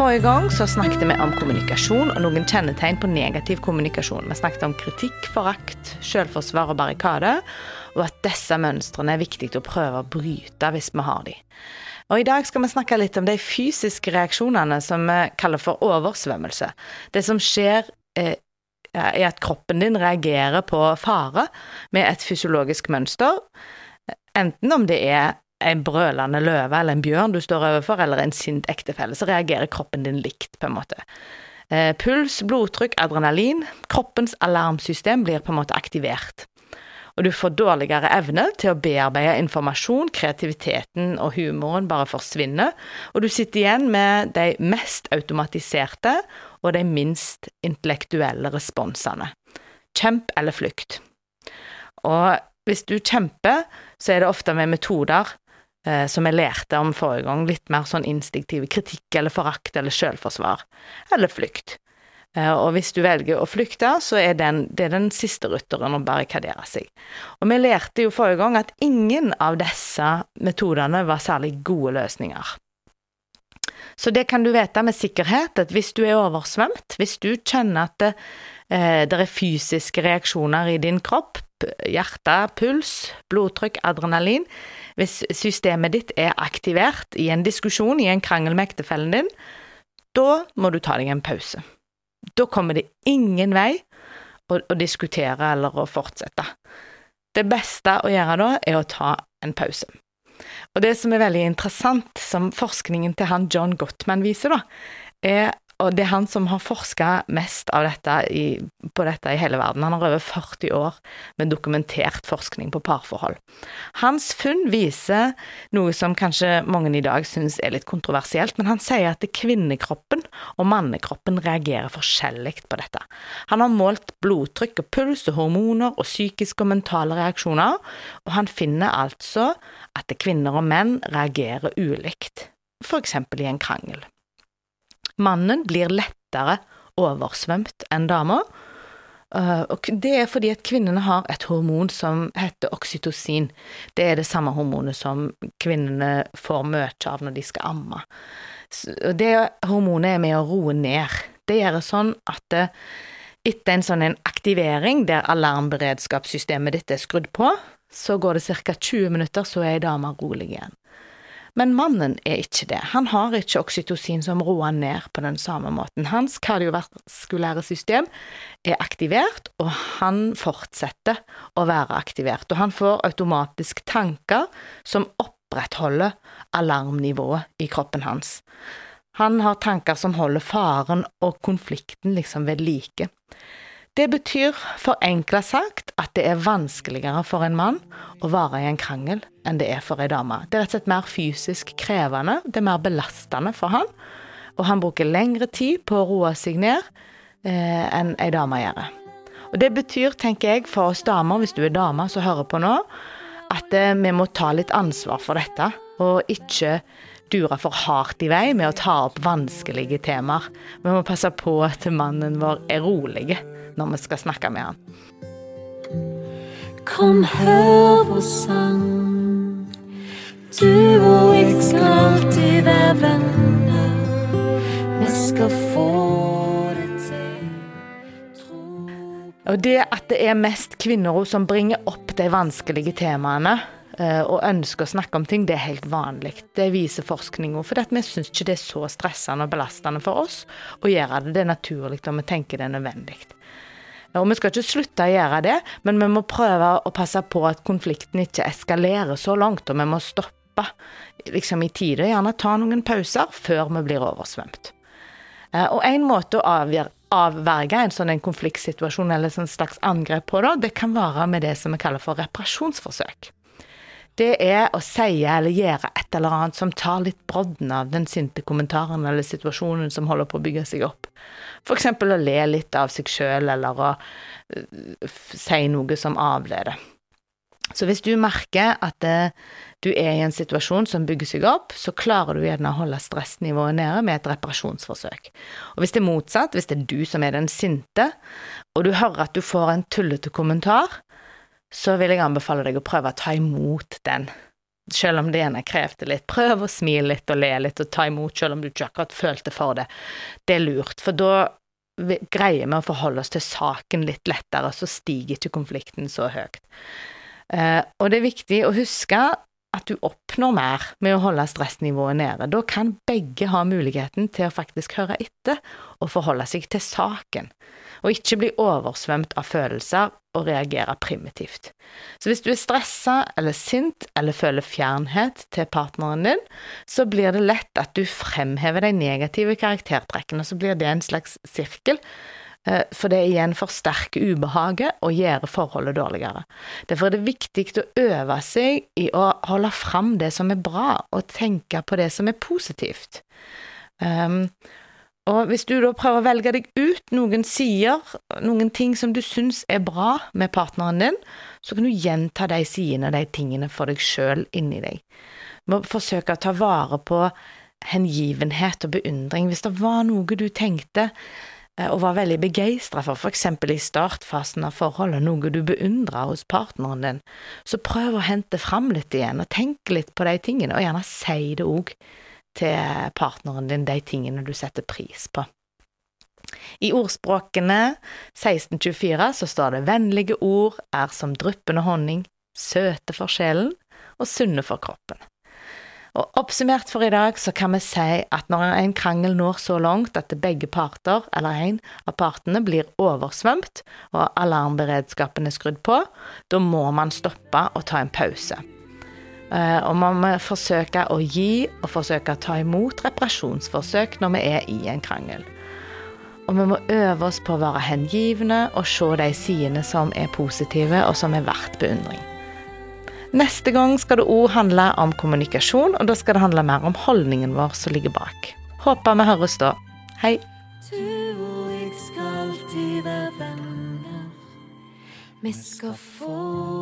Forrige gang så snakket vi om kommunikasjon og noen kjennetegn på negativ kommunikasjon. Vi snakket om kritikk, forakt, selvforsvar og barrikade, og at disse mønstrene er viktig å prøve å bryte hvis vi har de. Og I dag skal vi snakke litt om de fysiske reaksjonene som vi kaller for oversvømmelse. Det som skjer eh, er at kroppen din reagerer på fare med et fysiologisk mønster, enten om det er en brølende løve eller en bjørn du står overfor, eller en sint ektefelle, så reagerer kroppen din likt, på en måte. Eh, puls, blodtrykk, adrenalin, kroppens alarmsystem blir på en måte aktivert. Og du får dårligere evne til å bearbeide informasjon, kreativiteten og humoren bare forsvinner, og du sitter igjen med de mest automatiserte og de minst intellektuelle responsene. Kjemp eller flykt. Og hvis du kjemper, så er det ofte med metoder eh, som jeg lærte om forrige gang, litt mer sånn instinktive kritikk eller forakt eller selvforsvar, eller flykt. Eh, og hvis du velger å flykte, så er den, det er den siste rutteren å barrikadere seg. Og vi lærte jo forrige gang at ingen av disse metodene var særlig gode løsninger. Så det kan du vite med sikkerhet, at hvis du er oversvømt, hvis du kjenner at det, eh, det er fysiske reaksjoner i din kropp, hjerte, puls, blodtrykk, adrenalin, hvis systemet ditt er aktivert i en diskusjon, i en krangel med ektefellen din, da må du ta deg en pause. Da kommer det ingen vei å, å diskutere eller å fortsette. Det beste å gjøre da, er å ta en pause. Og det som er veldig interessant, som forskningen til han John Gottman viser, da, er og det er han som har forska mest dette i, på dette i hele verden. Han har over 40 år med dokumentert forskning på parforhold. Hans funn viser noe som kanskje mange i dag syns er litt kontroversielt, men han sier at kvinnekroppen og mannekroppen reagerer forskjellig på dette. Han har målt blodtrykk og puls og hormoner og psykiske og mentale reaksjoner, og han finner altså at kvinner og menn reagerer ulikt, eksempel i en krangel. Mannen blir lettere oversvømt enn dama. Uh, og det er fordi at kvinnene har et hormon som heter oksytocin. Det er det samme hormonet som kvinnene får mye av når de skal amme. Det hormonet er med å roe ned. Det gjør sånn at etter en sånn aktivering der alarmberedskapssystemet ditt er skrudd på, så går det ca. 20 minutter, så er ei dame rolig igjen. Men mannen er ikke det. Han har ikke oksytocin som roer ned på den samme måten. Hans kardiovaskulære system er aktivert, og han fortsetter å være aktivert. Og han får automatisk tanker som opprettholder alarmnivået i kroppen hans. Han har tanker som holder faren og konflikten liksom ved like. Det betyr forenkla sagt at det er vanskeligere for en mann å være i en krangel enn det er for ei dame. Det er rett og slett mer fysisk krevende, det er mer belastende for han, og han bruker lengre tid på å roe seg ned eh, enn ei dame gjør. Og det betyr, tenker jeg, for oss damer, hvis du er dame som hører på nå, at eh, vi må ta litt ansvar for dette, og ikke dure for hardt i vei med å ta opp vanskelige temaer. Vi må passe på at mannen vår er rolig når vi skal snakke med han. Kom, hør vår sang. Du og jeg skal alltid være venner. Vi skal få Og det at det er mest kvinner som bringer opp de vanskelige temaene, eh, og ønsker å snakke om ting, det er helt vanlig. Det viser forskninga. For vi syns ikke det er så stressende og belastende for oss å gjøre det. Det er naturlig, og vi tenker det er nødvendig. Og vi skal ikke slutte å gjøre det, men vi må prøve å passe på at konflikten ikke eskalerer så langt, og vi må stoppe liksom i tide. Gjerne ta noen pauser før vi blir oversvømt. Eh, og en måte å avverge en sånn en konfliktsituasjon eller en slags angrep på, da, det kan være med det som vi kaller for reparasjonsforsøk det er å si eller gjøre et eller annet som tar litt brodden av den sinte kommentaren eller situasjonen som holder på å bygge seg opp. Eksempel å le litt av seg sjøl, eller å uh, si noe som avleder. Så hvis du merker at uh, du er i en situasjon som bygger seg opp, så klarer du gjerne å holde stressnivået nede med et reparasjonsforsøk. Og hvis det er motsatt, hvis det er du som er den sinte, og du hører at du får en tullete kommentar, så vil jeg anbefale deg å prøve å ta imot den. Selv om det ene krevde litt. Prøv å smile litt og le litt og ta imot, selv om du ikke akkurat følte for det. Det er lurt, for da greier vi å forholde oss til saken litt lettere, så stiger ikke konflikten så høyt. Eh, og det er viktig å huske at du oppnår mer med å holde stressnivået nede. Da kan begge ha muligheten til å faktisk høre etter og forholde seg til saken, og ikke bli oversvømt av følelser og reagere primitivt. Så hvis du er stressa eller sint eller føler fjernhet til partneren din, så blir det lett at du fremhever de negative karaktertrekkene, så blir det en slags sirkel for det igjen forsterker ubehaget og gjør forholdet dårligere. Derfor er det viktig å øve seg i å holde fram det som er bra, og tenke på det som er positivt. Um, og hvis du da prøver å velge deg ut noen sider, noen ting som du syns er bra med partneren din, så kan du gjenta de sidene de tingene for deg sjøl inni deg. Du må forsøke å ta vare på hengivenhet og beundring. Hvis det var noe du tenkte Eh, og var veldig begeistra for, eksempel i startfasen av forholdet, noe du beundrer hos partneren din, så prøv å hente fram litt igjen, og tenk litt på de tingene, og gjerne si det òg til partneren din, de tingene du setter pris på. I ordspråkene 1624 så står det vennlige ord er som dryppende honning, søte for sjelen og sunne for kroppen. Og Oppsummert for i dag så kan vi si at når en krangel når så langt at begge parter, eller en av partene, blir oversvømt og alarmberedskapen er skrudd på, da må man stoppe og ta en pause. Eh, og man må forsøke å gi og forsøke å ta imot reparasjonsforsøk når vi er i en krangel. Og vi må øve oss på å være hengivne og se de sidene som er positive og som er verdt beundring. Neste gang skal det òg handle om kommunikasjon, og da skal det handle mer om holdningen vår som ligger bak. Håper vi høres da. Hei. Vi skal få